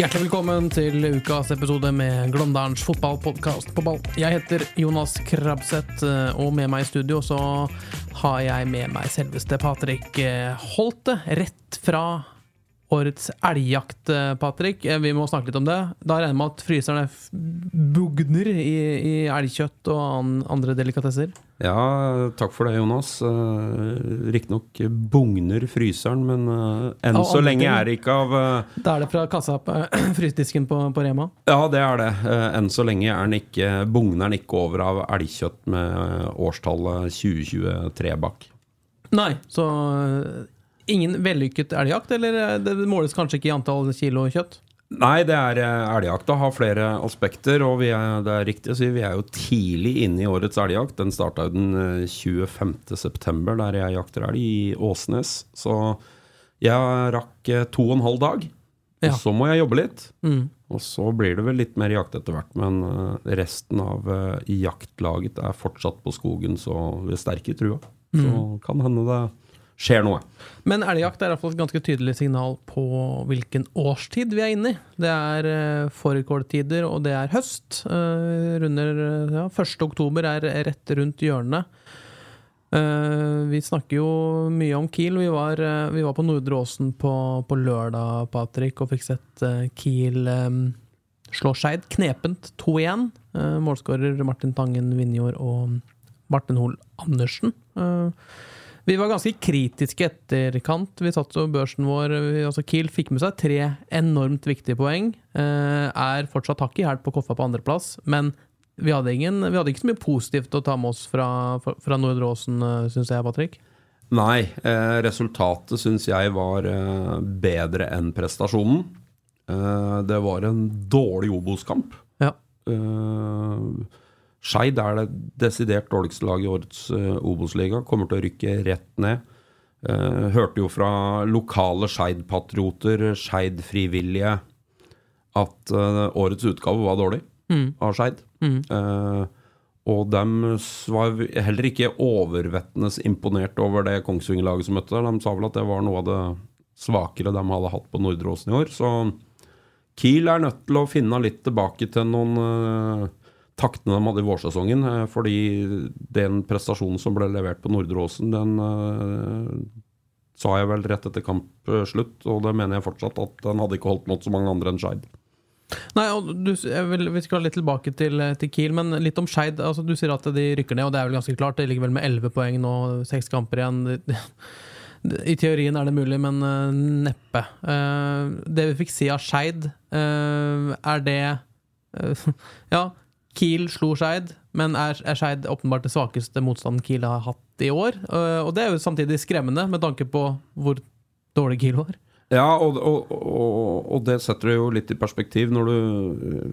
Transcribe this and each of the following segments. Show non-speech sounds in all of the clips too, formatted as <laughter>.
Hjertelig velkommen til ukas episode med Glåmdalens fotballpodkast på ball. Jeg heter Jonas Krabseth, eh, og med meg i studio så har jeg med meg selveste Patrick eh, Holte, rett fra årets elgjakt, eh, Patrick. Eh, Vi må snakke litt om det. Da regner jeg med at fryserne bugner i, i elgkjøtt og an, andre delikatesser. Ja, takk for det, Jonas. Uh, Riktignok bugner fryseren, men eh, enn så lenge ting. er det ikke av eh, Da er det fra kassa på <clears throat> frysedisken på, på Rema. Ja, det er det. Eh, enn så lenge er den ikke, bugner den ikke over av elgkjøtt med eh, årstallet 2023 bak. Nei, så ingen vellykket elgjakt, eller øh, det måles kanskje ikke i antall kilo kjøtt? Nei, det er eh, elgjakta har flere aspekter, og vi er, det er riktig å si vi er jo tidlig inne i årets elgjakt. Den starta jo den eh, 25. september, der jeg jakter elg i Åsnes. Så jeg rakk eh, to og en halv dag. Ja. Og så må jeg jobbe litt. Mm. Og så blir det vel litt mer jakt etter hvert, men eh, resten av eh, jaktlaget er fortsatt på skogen, så vi er sterke i trua. Så kan hende det skjer noe. Men elgjakt er i hvert fall et ganske tydelig signal på hvilken årstid vi er inne i. Det er uh, fårikåltider, og det er høst. Uh, runder øh, ja, 1. oktober er rett rundt hjørnet. Eh, vi snakker jo mye om Kiel. Vi var, eh, vi var på Nordre Åsen på, på lørdag, Patrick, og fikk sett eh, Kiel slå Skeid. Knepent 2-1. Uh, målskårer Martin Tangen Vinjord og Martin Hoel Andersen. Eh, vi var ganske kritiske etterkant. Vi satt på børsen vår altså Kiel fikk med seg tre enormt viktige poeng. Eh, er fortsatt hakk i hæl på Koffa på andreplass, men vi hadde, ingen, vi hadde ikke så mye positivt å ta med oss fra, fra, Nordre Åsen, syns jeg, Patrick. Nei, eh, resultatet syns jeg var eh, bedre enn prestasjonen. Eh, det var en dårlig Obos-kamp. Ja. Uh, Skeid er det desidert dårligste laget i årets uh, Obos-liga. Kommer til å rykke rett ned. Uh, hørte jo fra lokale Skeid-patrioter, Skeid-frivillige, at uh, årets utgave var dårlig av Skeid. Eh, og de var heller ikke overvettende imponert over det Kongsvinger-laget som møtte. De sa vel at det var noe av det svakere de hadde hatt på Nordre Åsen i år. Så Kiel er nødt til å finne litt tilbake til noen taktene de hadde i vårsesongen. eh, fordi den prestasjonen som ble levert på Nordre Åsen, den uh, sa jeg vel rett etter kampslutt, og det mener jeg fortsatt, at den hadde ikke holdt mot så mange andre enn Skeid. Nei, og du, vil, Vi skal litt tilbake til, til Kiel, men litt om Skeid. Altså, du sier at de rykker ned, og det er vel ganske klart. De ligger vel med elleve poeng nå, seks kamper igjen. I teorien er det mulig, men eh, neppe. Eh, det vi fikk se av Skeid, eh, er det eh, <laughs> Ja, Kiel slo Skeid, men er, er Skeid åpenbart det svakeste motstanden Kiel har hatt i år? Eh, og det er jo samtidig skremmende, med tanke på hvor dårlig Kiel var. Ja, og, og, og, og det setter det jo litt i perspektiv. Når du,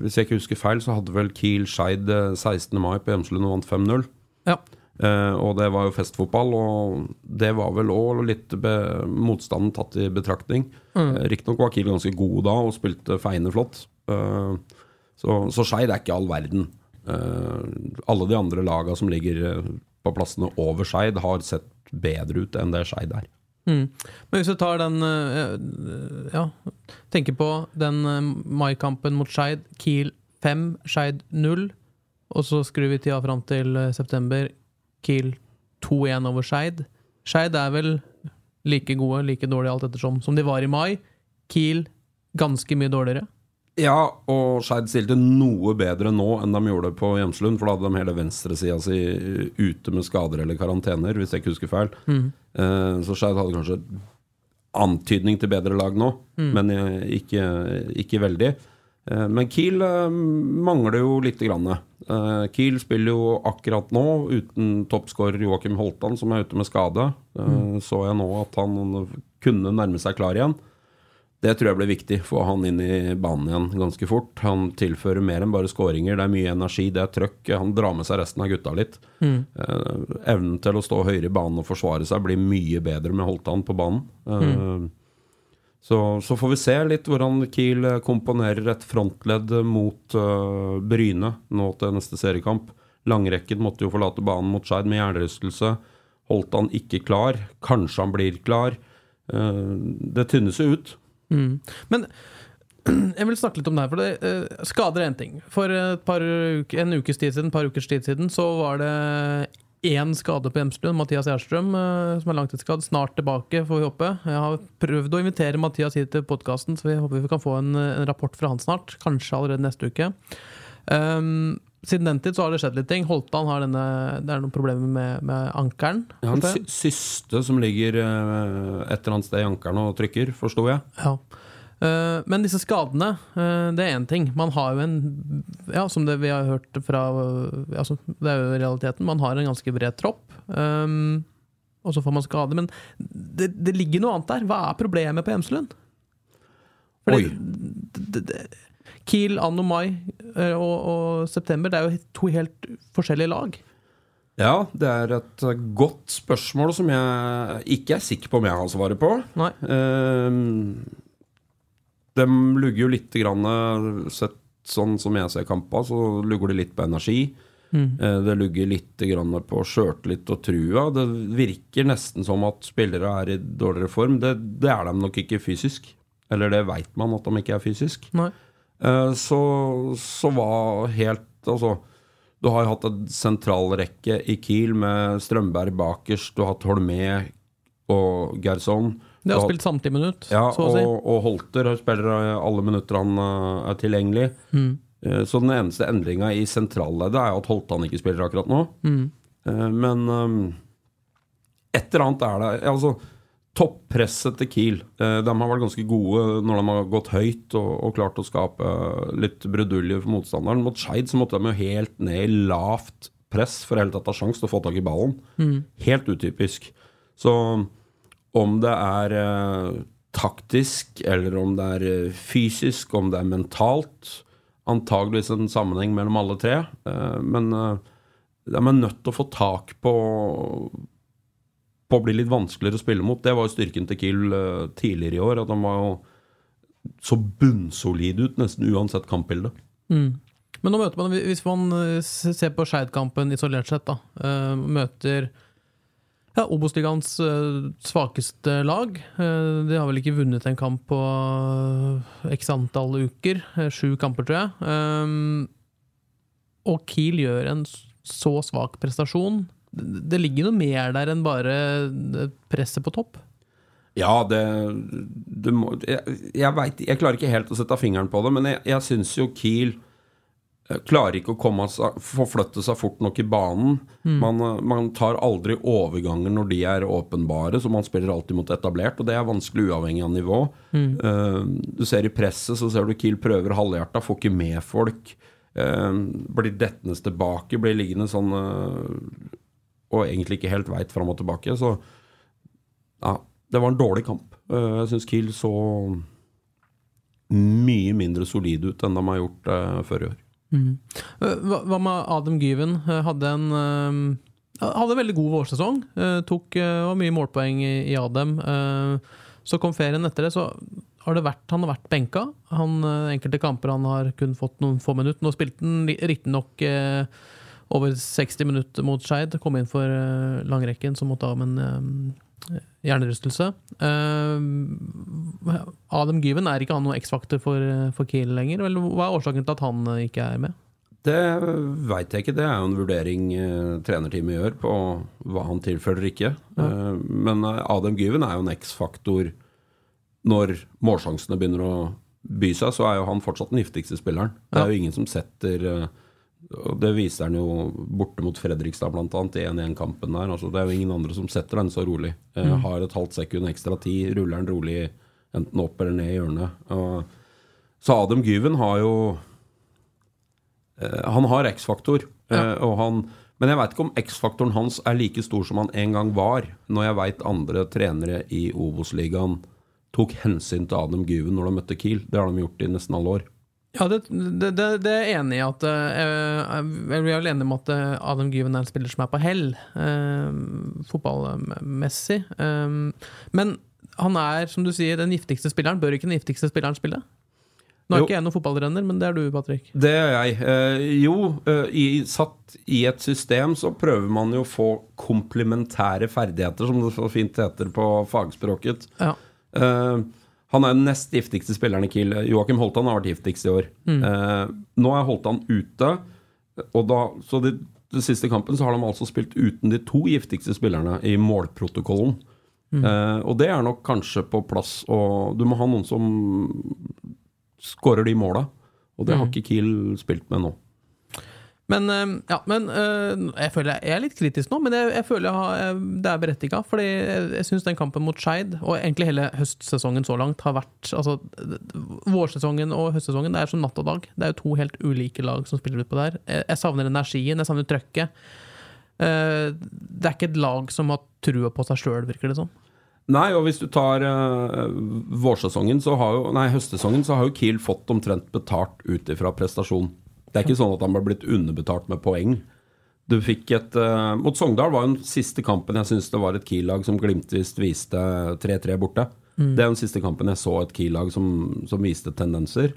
hvis jeg ikke husker feil, så hadde vel Kiel Skeid eh, 16. mai på Hjemslund og vant 5-0. Ja. Eh, og det var jo festfotball, og det var vel òg litt be, motstanden tatt i betraktning. Mm. Riktignok var Kiel ganske gode da og spilte feiende flott. Eh, så så Skeid er ikke all verden. Uh, alle de andre laga som ligger eh, på plassene over Skeid, har sett bedre ut enn det Skeid er. Mm. Men hvis du tar den uh, Ja, tenker på den maikampen mot Skeid. Kiel 5, Skeid 0. Og så skrur vi tida fram til september. Kiel 2-1 over Skeid. Skeid er vel like gode, like dårlige alt ettersom som de var i mai. Kiel ganske mye dårligere. Ja, og Skeid stilte noe bedre nå enn de gjorde på Hjemslund. For da hadde de hele venstresida si ute med skader eller karantener, hvis jeg ikke husker feil. Mm. så Skeid hadde kanskje antydning til bedre lag nå, men eh, ikke, ikke veldig. Eh, men Kiel eh, mangler jo lite grann. Eh, Kiel spiller jo akkurat nå uten toppskårer Joakim Holtan, som er ute med skade. Mm. Så jeg nå at han kunne nærme seg klar igjen. Det tror jeg blir viktig. Få han inn i banen igjen ganske fort. Han tilfører mer enn bare skåringer. Det er mye energi, det er trøkk. Han drar med seg resten av gutta litt. Eh, evnen til å stå høyere i banen og forsvare seg blir mye bedre med Holtan på banen. Eh, så, så får vi se litt hvordan Kiel komponerer et frontledd mot uh, Bryne nå til neste seriekamp. Langrekken måtte jo forlate banen mot Skeid med hjernerystelse. Holdt han ikke klar? Kanskje han blir klar? Eh, det tynnes jo ut. Mm. Men <clears throat> jeg vil snakke litt om det her, for det, eh, skader er én ting. For par en ukes tid siden, par ukers tid siden så var det én skade på Hjemslund. Mathias Gjerstrøm, eh, som er langtidsskadd. Snart tilbake, får vi håpe. Jeg har prøvd å invitere Mathias hit til podkasten, så vi håper vi kan få en, en rapport fra han snart. Kanskje allerede neste uke. Um, siden den tid så har det skjedd litt ting. Holtan har denne, det er noen problemer med, med ankelen. Ja, hørte sy syste som ligger eh, et eller annet sted i ankelen og trykker, forsto jeg. Ja. Eh, men disse skadene, eh, det er én ting. Man har jo en Ja, som det vi har hørt fra altså, Det er jo realiteten. Man har en ganske bred tropp. Um, og så får man skade. Men det, det ligger noe annet der. Hva er problemet på Hjemselund? Oi. det- det- Kiel anno mai eh, og, og september, det er jo to helt forskjellige lag. Ja, det er et godt spørsmål som jeg ikke er sikker på om jeg har svaret på. Nei. Ehm, de lugger jo litt grann, sett sånn som jeg ser kampa, så lugger det litt på energi. Eh, Det lugger litt grann på sjøltillit og trua. Det virker nesten som at spillere er i dårligere form. Det, det er de nok ikke fysisk. Eller det veit man at de ikke er fysisk. Nei. Eh, Så, så var helt Altså, du har jo hatt en sentralrekke i Kiel med Strømberg bakerst, du har hatt Holmé og Gerson. De har spilt samtidig minutt, ja, så å si. og, og Holter spiller alle minutter han eh, er tilgjengelig. Mm. Eh, Så den eneste endringa i sentralleddet er jo at Holtan ikke spiller akkurat nå. Mm. Eh, Men um, et eller annet er det Altså, toppresset til Kiel eh, De har vært ganske gode når de har gått høyt og, og klart å skape litt brudulje for motstanderen. Mot Skeid måtte de jo helt ned i lavt press for i hele tatt å ha sjanse til å få tak i ballen. Helt utypisk. Så om det er eh, taktisk, eller om det er eh, fysisk, om det er mentalt Antageligvis en sammenheng mellom alle tre. Eh, men eh, de er nødt til å få tak på På å bli litt vanskeligere å spille mot. Det var jo styrken til Kiel eh, tidligere i år. At han var jo så bunnsolid ut nesten uansett kampbilde. Mm. Men nå møter man, hvis man eh, ser på Skeid-kampen isolert sett, da, eh, møter ja, Obos-ligaens svakeste lag. De har vel ikke vunnet en kamp på x antall uker. sju kamper, tror jeg. Og Kiel gjør en så svak prestasjon. Det, ligger noe mer der enn bare presset på topp. Ja, det, det må, jeg, jeg, vet, jeg klarer ikke helt å sette fingeren på det, men jeg, jeg syns jo Kiel eh, klarer ikke å komme forflytte seg fort nok i banen. Man, eh, man tar aldri overganger når de er åpenbare, så man spiller alltid mot etablert, og det er vanskelig uavhengig av nivå. Eh, du ser i presset, så ser du Kiel prøver halvhjerta, får ikke med folk. Uh, blir dettende tilbake, blir liggende sånn eh, og egentlig ikke helt veit fram og tilbake. Så ja, det var en dårlig kamp. Eh, Jeg syns Kiel så mye mindre solid ut enn de har gjort eh, før i år. Mm. Hva, hva med Adam Gyven? Eh, Hadde en eh, hadde en veldig god vårsesong. Eh, tok eh, var mye målpoeng i, Adam. Eh, så kom ferien etter det, så har det vært, han har vært benka. Han, eh, enkelte kamper han har kun fått noen få minutter. Nå spilte han ri- riktignok eh, over 60 minutter mot Skeid. Kom inn for eh, langrekken, som måtte av med en eh, hjernerystelse. Eh, Adam Gyven, er ikke han noen X-faktor for, for Kiel lenger? Eller hva er årsaken til at han ikke er med? Det veit jeg ikke. Det er jo en vurdering trenerteamet gjør på hva han tilfører ikke. Eh, men Adam Gyven er jo en X-faktor når målsjansene begynner å by seg, så er jo han fortsatt den giftigste spilleren. Det er jo ingen som setter og Det viser han jo borte mot Fredrikstad, annet, i 1-1-kampen der. Altså, det er jo ingen andre som setter den så rolig. Eh, Har et halvt sekund ekstra tid, ruller den rolig enten opp eller ned i hjørnet. Og, så Adem Gyven har jo eh, Han har X-faktor, Ja. eh, han men jeg veit ikke om X-faktoren hans er like stor som han en gang var, når jeg veit andre trenere i Obos-ligaen tok hensyn til Adam Gyven når de møtte Kiel. Det har de gjort i nesten alle år. Ja, det, det, det, det er jeg enig i at eh, Jeg er vel om at eh, Adam Gyven er en spiller som er på hell, eh, fotballmessig. Eh, men han er, som du sier, den giftigste spilleren. Bør ikke den giftigste spilleren spille? Nå er Jo. ikke jeg noen fotballrenner, men det er du, Patrick. Det er jeg. Eh, jo, i, satt i et system så prøver man jo å få komplementære ferdigheter, som det så fint heter på fagspråket. Ja. Eh, han er den nest giftigste spilleren i Kiel. Joakim Holtan har vært giftigst i år. Eh, nå er Holtan ute, da, så de, den siste kampen så har de altså spilt uten de to giftigste spillerne i målprotokollen. Eh, og det er nok kanskje på plass. Og du må ha noen som skårer de måla. Og det har ikke Kiel spilt med nå. Men, eh, ja, men eh, jeg føler jeg er litt kritisk nå, men jeg, jeg føler jeg har, eh, det er berettiga. Fordi jeg, jeg syns den kampen mot Skeid, og egentlig hele høstsesongen så langt, har vært altså, Vårsesongen og høstsesongen det er som natt og dag. Det er jo to helt ulike lag som spiller utpå der. Jeg, jeg savner energien, jeg savner trøkket. Det er ikke et lag som har trua på seg sjøl, virker det som. Nei, og hvis du tar vårsesongen, så har jo Nei, høstsesongen, så har jo Kiel fått omtrent betalt ut ifra prestasjon. Det er ikke sånn at han ble blitt underbetalt med poeng. Du fikk et uh, Mot Sogndal var jo den siste kampen jeg syns det var et Kiel-lag som glimtvis viste 3-3 borte. Det er den siste kampen jeg så et Kiel-lag som, som viste tendenser.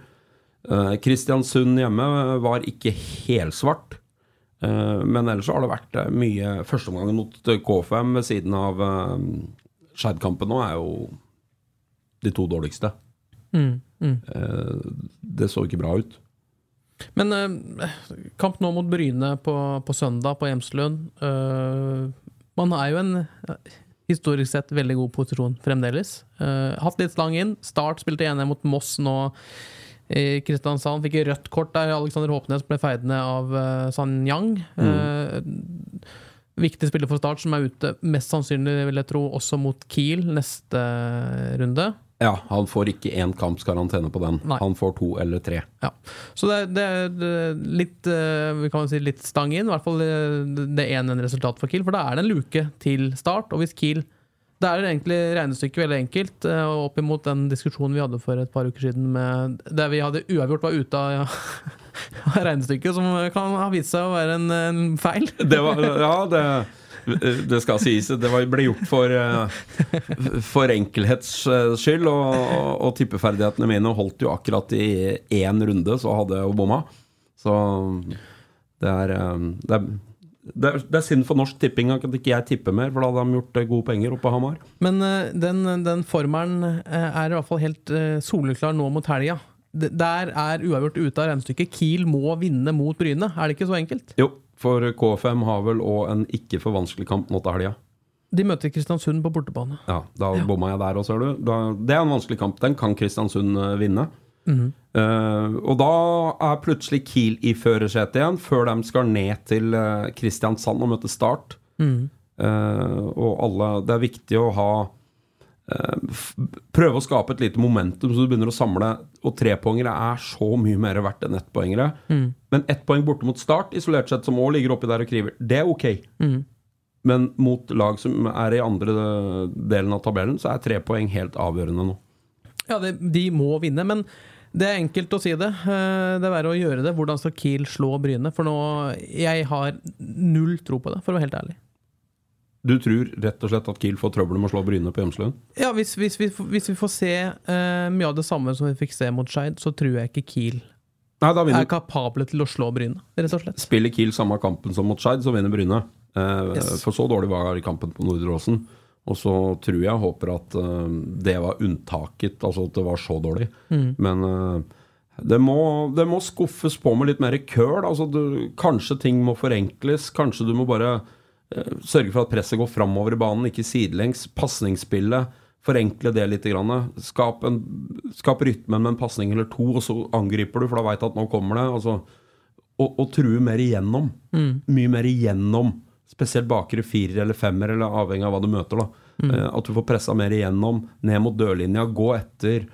Uh, Kristiansund hjemme var ikke helsvart. Uh, men ellers har det vært mye Førsteomgangen mot eh, K5 ved siden av uh, Skeid-kampen nå er jo de to dårligste. Eh, det så ikke bra ut. Men eh, kamp nå mot Bryne på, på søndag på Hjemslund. eh, man er jo en eh, historisk sett veldig god posisjon fremdeles. Eh, hatt litt slang inn. Start spilte 1-1 mot Moss nå i Kristiansand. Fikk rødt kort der Alexander Håpnes ble feid ned av uh, San Yang. Eh, viktig spiller for Start, som er ute mest sannsynlig, vil jeg tro, også mot Kiel neste runde. Ja, han får ikke én kamps karantene på den. Nei. Han får to eller tre. Ja. Så det, det er litt eh, Vi kan si litt stang inn, i hvert fall eh, det 1-1-resultatet for Kiel. For da er det en luke til start. Og hvis Kiel Det er egentlig regnestykket veldig enkelt, eh, opp imot den diskusjonen vi hadde for et par uker siden med, der vi hadde uavgjort var ute av <laughs> ja, regnestykket, som kan ha vist seg å være en, en feil. Det var, ja, det, det skal sies. Det ble gjort for, eh, for enkelhets eh, skyld. Og, og tippeferdighetene mine holdt jo akkurat i én runde, så hadde jeg jo bomma. Så det er, eh, det er det er, det er synd for Norsk Tipping at ikke jeg tipper mer, for da hadde de gjort gode penger oppe på Hamar. Men den, den formelen er i hvert fall helt soleklar nå mot helga. Der er uavgjort ute av regnestykket. Kiel må vinne mot Bryne. Er det ikke så enkelt? Jo, for KFM har vel òg en ikke for vanskelig kamp nå til helga. De møter Kristiansund på bortebane. Ja, da bomma jeg der òg, ser du. Da, det er en vanskelig kamp. Den kan Kristiansund eh, vinne. uh, og da er plutselig Kiel i førersetet igjen, før de skal ned til eh, Kristiansand og møte Start. Eh, og alle Det er viktig å ha Prøve å skape et lite momentum, så du begynner å samle. Og trepoengere er så mye mer verdt enn ettpoengere. Men ett poeng borte mot Start, isolert sett, som òg ligger oppi der og kriver, det er ok. Men mot lag som er i andre delen av tabellen, så er tre poeng helt avgjørende nå. Ja, det, de må vinne, men det er enkelt å si det. Eh, Det er verre å gjøre det. Hvordan skal Kiel slå Bryne? For nå Jeg har null tro på det, for å være helt ærlig. Du tror rett og slett at Kiel får trøbbel med å slå Bryne på Hjemslund? Ja, hvis, hvis, vi, hvis vi får se uh, mye av det samme som vi fikk se mot Skeid, så tror jeg ikke Kiel Nei, da er kapable til å slå Bryne, rett og slett. Spiller Kiel samme kampen som mot Skeid, så vinner Bryne. Uh, Yes. For så dårlig var kampen på Nordre Åsen. Og så tror jeg håper at uh, det var unntaket, altså at det var så dårlig. Men eh, det, må, det må skuffes på med litt mer køl. Altså du, kanskje ting må forenkles. Kanskje du må bare sørge for at presset går framover i banen, ikke sidelengs. Pasningsspillet. Forenkle det litt. Skap, en, skap rytmen med en pasning eller to, og så angriper du, for da veit at nå kommer det. Altså, og, og true mer igjennom. Mye mer igjennom. Spesielt bakre firer eller femmer, eller avhengig av hva du møter. da Eh, At du får pressa mer igjennom, ned mot dørlinja, gå etter.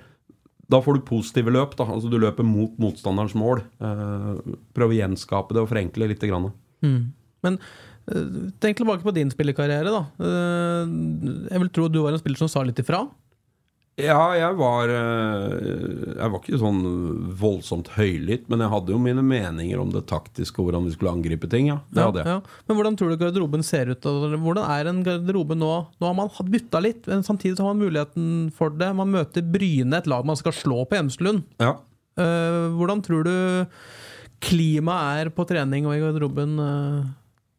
da får du positive løp. da, altså Du løper mot motstanderens mål. Eh, prøv å gjenskape det og forenkle litt. Grann. Men eh, tenk tilbake på din spillerkarriere. da. Eh, Jeg vil tro at du var en spiller som sa litt ifra. Ja, jeg var eh, Jeg var ikke sånn voldsomt høylytt, men jeg hadde jo mine meninger om det taktiske og hvordan vi skulle angripe ting. ja, det hadde jeg. Ja. Men hvordan tror du garderoben ser ut? Hvordan er en garderobe nå? Nå har man bytta litt, men samtidig har man muligheten for det. Man møter Bryne, et lag man skal slå på Hjemslund. Ja. Eh, hvordan tror du klimaet er på trening og i garderoben?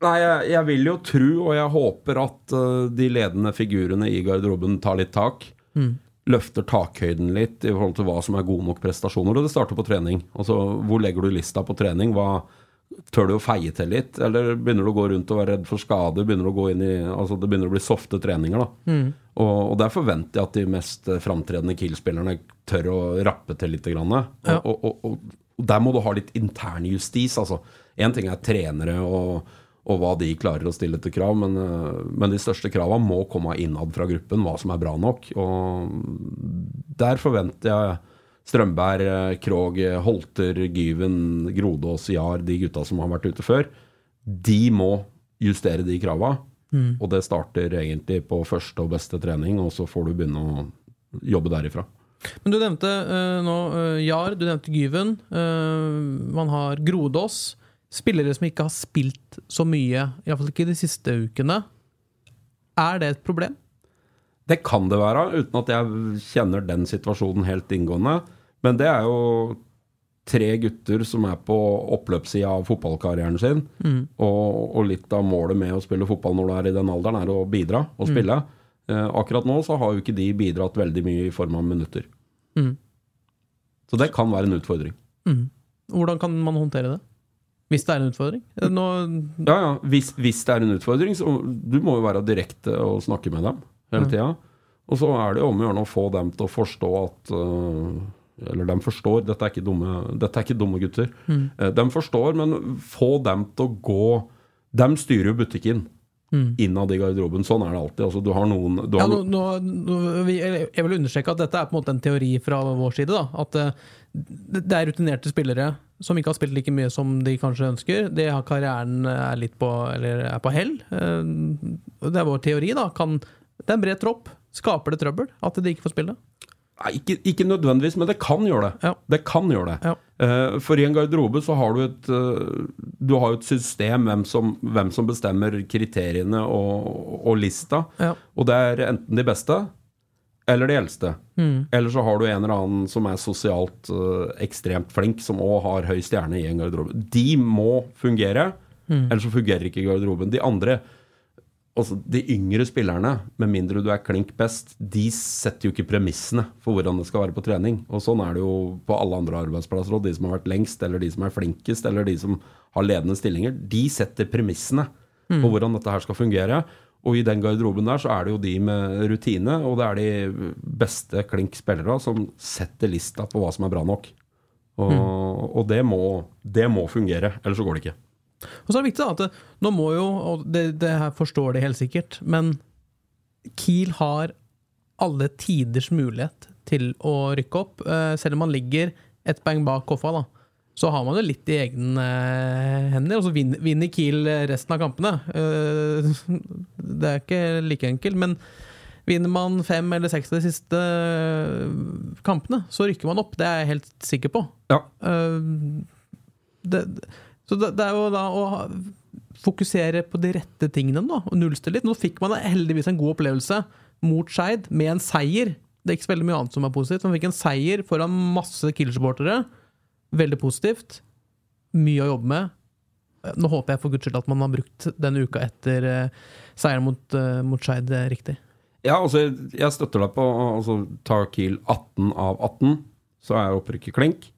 Nei, jeg, jeg vil jo tro, og jeg håper at uh, de ledende figurene i garderoben tar litt tak. Løfter takhøyden litt i forhold til hva som er gode nok prestasjoner. Og det starter på trening. Altså, Hvor legger du lista på trening? Hva, tør du å feie til litt, eller begynner du å gå rundt og være redd for skade? Begynner du å gå inn i, altså Det begynner å bli softe treninger. da. Og, og der forventer jeg at de mest eh, framtredende Kiel-spillerne tør å rappe til litt. Grann. Og, Ja. og, og, og der må du ha litt internjustis. altså. Én ting er trenere og, og hva de klarer å stille til krav, men, eh, men de største kravene må komme innad fra gruppen, hva som er bra nok. Og der forventer jeg Strømberg, Krog, Holter, Gyven, Grodås, Jar, de gutta som har vært ute før, de må justere de krava. Og det starter egentlig på første og beste trening, og så får du begynne å jobbe derifra. Men du nevnte uh, nå uh, Jar, du nevnte Gyven. Uh, man har Grodås. Spillere som ikke har spilt så mye, iallfall ikke de siste ukene. Er det et problem? Det kan det være, uten at jeg kjenner den situasjonen helt inngående. Men det er jo tre gutter som er på oppløpssida av fotballkarrieren sin. Og, og litt av målet med å spille fotball når du er i den alderen, er å bidra og spille. Eh, akkurat nå så har jo ikke de bidratt veldig mye i form av minutter. Så det kan være en utfordring. Hvordan kan man håndtere det? Hvis det er en utfordring? Eh, Nå, Ja, ja. Hvis, hvis det er en utfordring, så du må jo være direkte og snakke med dem hele tida. Og så er det om å gjøre å få dem til å forstå at øh, Eller de forstår, dette er ikke dumme, er ikke dumme gutter. Eh, De forstår, men få dem til å gå De styrer jo butikken innad i garderoben. Sånn er det alltid. Altså, du har noen du ja, har nå, nå, nå, vi- jeg vil understreke at dette er på en måte en teori fra vår side. Da. At eh, det er rutinerte spillere som ikke har spilt like mye som de kanskje ønsker. Det har karrieren er litt på, eller er på hell. Eh, Det er vår teori. da kan, Det er en bred tropp. Skaper det trøbbel at de ikke får spille? Nei, ikke, ikke nødvendigvis, men det kan gjøre det. Ja. Det kan gjøre det. Ja. Eh, for i en garderobe så har du et, eh, du har et system hvem som, hvem som bestemmer kriteriene og, og lista. Ja. Og det er enten de beste eller de eldste. Eller så har du en eller annen som er sosialt uh, ekstremt flink, som òg har høy stjerne i en garderobe. De må fungere, ellers så fungerer ikke garderoben. De andre altså De yngre spillerne, med mindre du er klink best, de setter jo ikke premissene for hvordan det skal være på trening. Og Sånn er det jo på alle andre arbeidsplasser. òg. de som har vært lengst, eller de som er flinkest, eller de som har ledende stillinger, de setter premissene på hvordan dette her skal fungere. Og i den garderoben der så er det jo de med rutine, og det er de beste klink spillere som setter lista på hva som er bra nok. Og, og det, må, det må fungere, ellers så går det ikke. Og så er det viktig da, at det, nå må jo, og det, det her forstår de helt sikkert, men Kiel har alle tiders mulighet til å rykke opp. Eh, selv om man ligger et poeng bak Koffa, da, så har man det litt i egne eh, hender. Og så vinner, vinner Kiel resten av kampene. Eh, <laughs> det er ikke like enkelt, men vinner man fem eller seks av de siste eh, kampene, så rykker man opp. Det er jeg helt sikker på. Ja. Eh, det, så det, det er jo da å fokusere på de rette tingene da, og nullstille litt. Nå fikk man heldigvis en god opplevelse mot Skeid med en seier. Det er ikke så veldig mye annet som er positivt. Man fikk en seier foran masse Kiel-supportere. Veldig positivt. Mye å jobbe med. Nå håper jeg for guds skyld at man har brukt denne uka etter eh, seieren mot, uh, mot Skeid eh, riktig. Ja, altså, jeg støtter deg på altså, Ta Kiel 18 av 18, så er opprykket klink.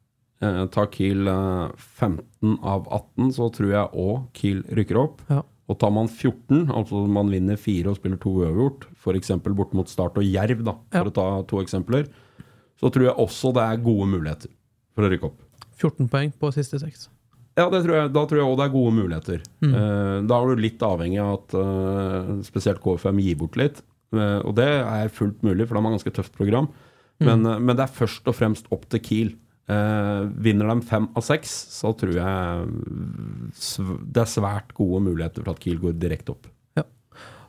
Eh, ta Kiel eh, 15 av 18, så tror jeg òg Kiel rykker opp. Ja. Og tar man 14, altså man vinner fire og spiller to uavgjort, f.eks. bort mot Start og Jerv, da, for Ja. å ta to eksempler, så tror jeg også det er gode muligheter for å rykke opp. 14 poeng på siste seks. Ja, det tror jeg, da tror jeg òg det er gode muligheter. Eh, da er du litt avhengig av at eh, spesielt KFM gir bort litt. Eh, og det er fullt mulig, for de har ganske tøft program. Men, eh, men det er først og fremst opp til Kiel. Vinner de fem av seks, så tror jeg det er svært gode muligheter for at Kiel går direkte opp.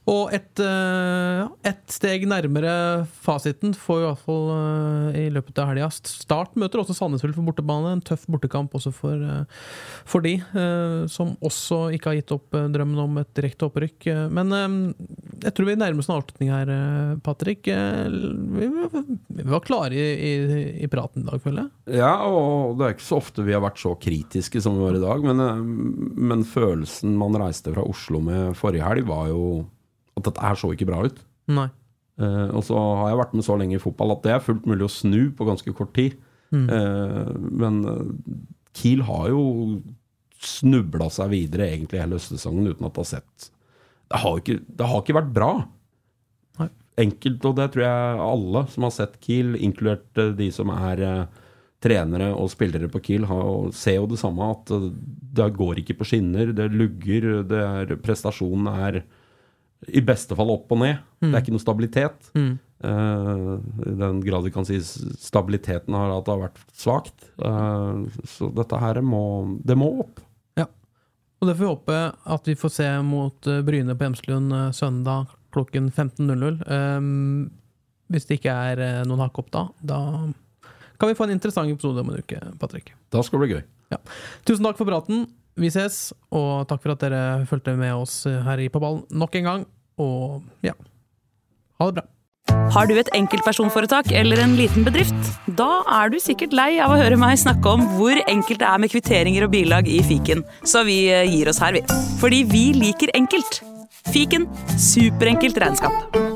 Og et, eh, et steg nærmere fasiten får i hvert fall eh, i løpet av helga. Start møter også Sandnes Ulf på bortebane. En tøff bortekamp også for, eh, for de, som også ikke har gitt opp drømmen om et direkte opprykk. Men jeg tror vi nærmer oss en avslutning her, Patrick. Vi var- klare i, i, i praten i dag, føler jeg. Ja, og det er ikke så ofte vi har vært så kritiske som vi var i dag, men, men følelsen man reiste fra Oslo med forrige helg, var jo at dette her så ikke bra ut. Nei. Uh, og så har jeg vært med så lenge i fotball at det er fullt mulig å snu på ganske kort tid. Eh, men eh, Kiel har jo snubla seg videre egentlig hele høstsesongen uten at det har sett Det har ikke, det har ikke vært bra. Nei. Enkelt, og det tror jeg alle som har sett Kiel, inkludert de som er uh, trenere og spillere på Kiel, har, ser jo det samme. At det går ikke på skinner, det lugger, det er, prestasjonen er i beste fall opp og ned. Det er ikke noe stabilitet. Mm. Uh, I den grad vi kan si stabiliteten har at det har vært svakt. Uh, så dette her må Det må opp. Og det får vi håpe at vi får se mot eh, Bryne på Hjemslund søndag klokken 15.00. Um, hvis det ikke er noen hakk opp da, da kan vi få en interessant episode om en uke, Patrick. Da skal det bli gøy. Tusen takk for praten. Vi ses, og takk for at dere fulgte med oss her i På ballen nok en gang. Og ja, ha det bra. Har du et enkeltpersonforetak eller en liten bedrift? Da er du sikkert lei av å høre meg snakke om hvor enkelt det er med kvitteringer og bilag i fiken, så vi eh, gir oss her, vi. Fordi vi liker enkelt. Fiken superenkelt regnskap.